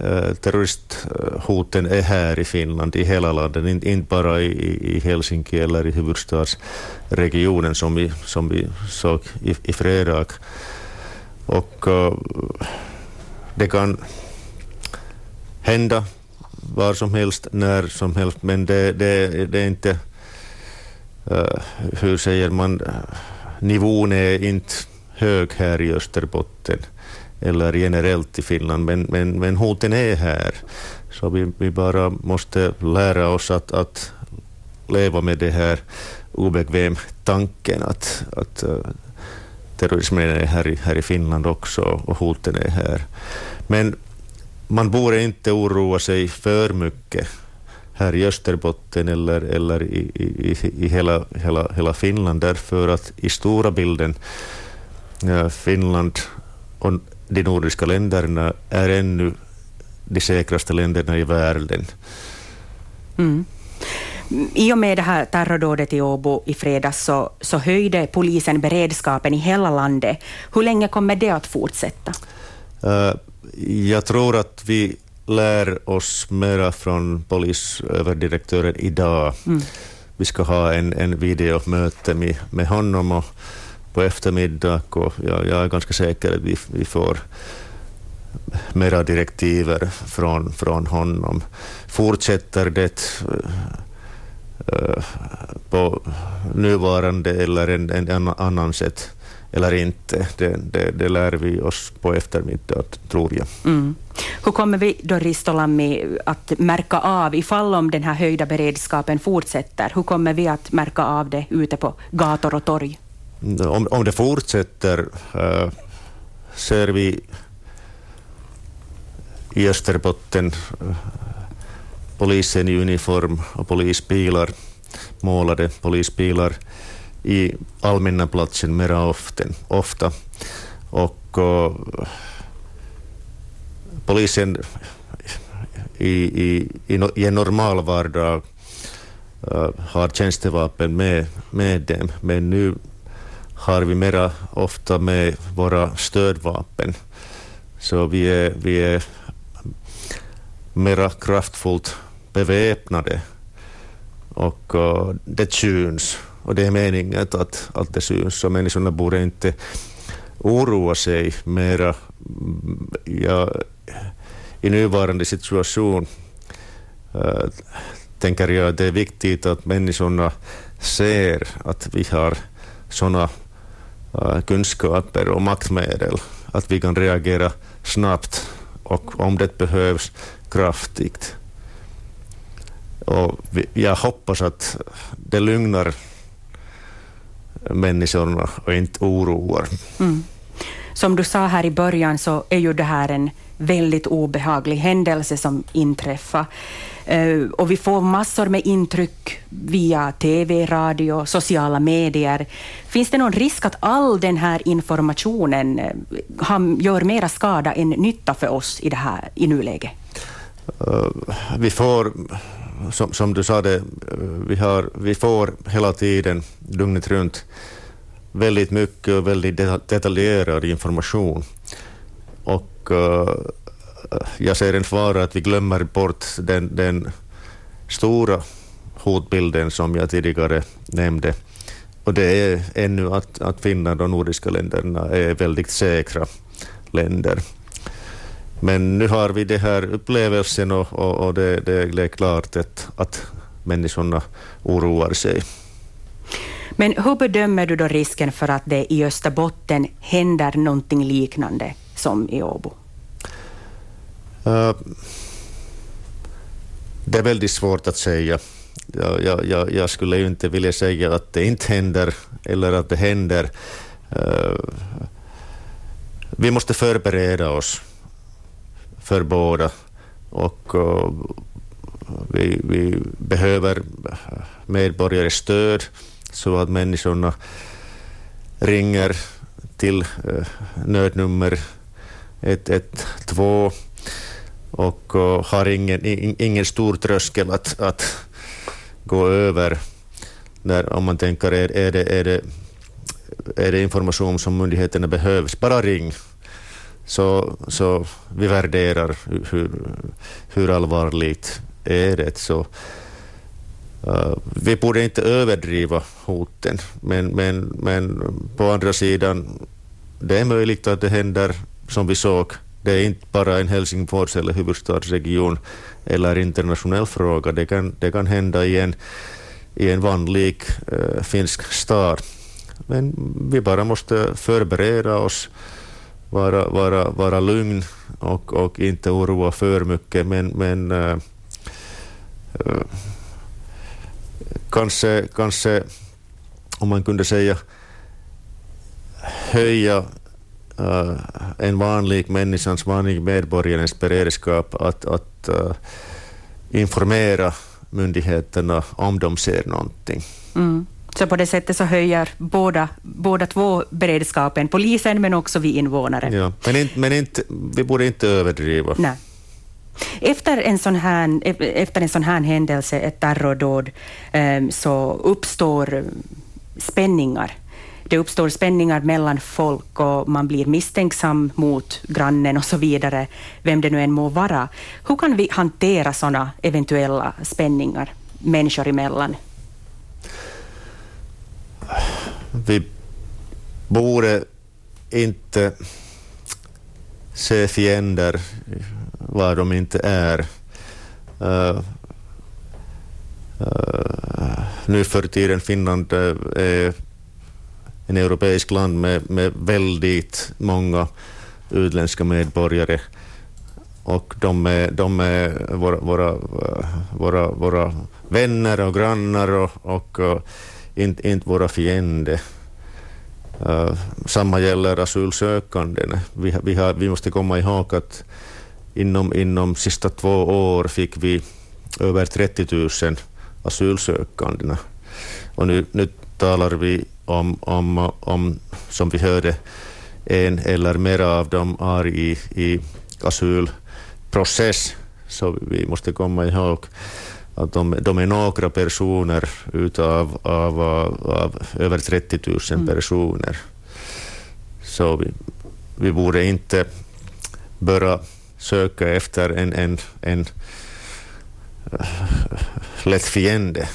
Eh, terroristhoten eh, är här i Finland, i hela landet, inte bara i, Helsinki eller i huvudstadsregionen som vi, som vi såg i, i fredag. Och eh, det kan hända var som helst, när som helst, men det, det, det är inte, hur säger man, nivån är inte hög här i Österbotten eller generellt i Finland, men, men, men hoten är här. Så vi, vi bara måste lära oss att, att leva med det här obekväm tanken att, att eh, terrorismen är här i, här i Finland också och hoten är här. Men man borde inte oroa sig för mycket här i Österbotten eller, eller i, i, i hela, hela, hela Finland därför att i stora bilden eh, Finland och de nordiska länderna är ännu de säkraste länderna i världen. Mm. I och med det här terrordådet i Åbo i fredags så, så höjde polisen beredskapen i hela landet. Hur länge kommer det att fortsätta? Uh, jag tror att vi lär oss mera från polisöverdirektören idag. Mm. Vi ska ha en, en videomöte med, med honom och på eftermiddag och jag, jag är ganska säker att vi, vi får mera direktiver från, från honom. Fortsätter det eh, på nuvarande eller en, en annan sätt eller inte, det, det, det, lär vi oss på eftermiddag, tror jag. Mm. Hur kommer vi då, Ristolammi, att märka av, ifall om den här höjda beredskapen fortsätter, hur kommer vi att märka av det ute på gator och torg? Om, om det fortsätter äh, ser vi i Österbotten äh, polisen i uniform och polisbilar, målade polisbilar i allmänna platsen mera often, ofta. Och uh, polisen i, i, i, i en normal vardag har tjänstevapen med, med dem, men nu har vi mera ofta med våra stödvapen. Så vi är, vi är mera kraftfullt beväpnade och det syns och det är meningen att, att det syns, så människorna borde inte oroa sig mera. Ja, I nuvarande situation äh, tänker jag att det är viktigt att människorna ser att vi har sådana Eh, kunskaper och maktmedel, att vi kan reagera snabbt och om det behövs kraftigt. Och vi, jag hoppas att det lugnar människorna och inte oroar. Mm. Som du sa här i början så är ju det här en väldigt obehaglig händelse som inträffar. Eh, och vi får massor med intryck via TV, radio, sociala medier. Finns det någon risk att all den här informationen eh, gör mera skada än nytta för oss i, det här, i nuläget? Eh, vi får som, som du sa, det, vi, har, vi får hela tiden, dygnet runt, väldigt mycket och väldigt detaljerad information. Och uh, jag ser en fara att vi glömmer bort den, den stora hotbilden som jag tidigare nämnde. Och det är ännu att, att Finland och nordiska länderna är väldigt säkra länder. Men nu har vi den här upplevelsen och, och, och det, det, är klart att, att människorna oroar sig. Men hur bedömer du då risken för att det i Österbotten händer någonting liknande som i Åbo? Eh, det är väldigt svårt att säga. Jag, jag, jag, skulle ju inte vilja säga att det inte händer eller att det händer. Eh, vi måste förbereda oss för båda. Och eh, vi, vi behöver medborgares stöd så att människorna ringer till nödnummer 112 och har ingen, ingen stor tröskel att, att gå över. När, om man tänker, är, är, det, är, det, är det information som myndigheterna behövs, bara ring så, så vi värderar hur, hur allvarligt är det. Så, uh, vi borde inte överdriva hoten, men, men, men på andra sidan, det är möjligt att det händer som vi såg. Det är inte bara en Helsingfors eller huvudstadsregion eller internationell fråga. Det kan, det kan hända i en, i en vanlig uh, finsk stad. Men vi bara måste förbereda oss vara, vara, vara lugn och, och inte oroa för mycket. Men, men äh, äh, kanske, kanske, om man kunde säga, höja äh, en vanlig människans, vanlig medborgarens beredskap att, att äh, informera myndigheterna om de ser någonting. Mm. Så på det sättet så höjer båda, båda två beredskapen, polisen men också vi invånare. Ja, men, inte, men inte, vi borde inte överdriva. Nej. Efter en, sån här, efter en sån här händelse, ett terrordåd, ehm, så uppstår spänningar. Det uppstår spänningar mellan folk och man blir misstänksam mot grannen och så vidare, vem det nu än må vara. Hur kan vi hantera sådana eventuella spänningar människor emellan? vi borde inte se fiender var de inte är. Uh, uh, nu för tiden Finland eh, är en europeisk land med, med väldigt många utländska medborgare och de är, de är våra, våra, våra, våra vänner och grannar och, och inte, inte våra fiender. Uh, samma gäller asylsökande. Vi, vi, har, vi måste komma ihåg att inom, inom sista två år fick vi över 30 000 asylsökande. Och nu, nu talar vi om, om, om, som vi hörde, en eller mera av dem är i, i asylprocess. Så vi måste komma ihåg att de, de är några personer utav av, av, av över 30 000 mm. personer. Så vi, vi borde inte börja söka efter en, en, en lätt fiende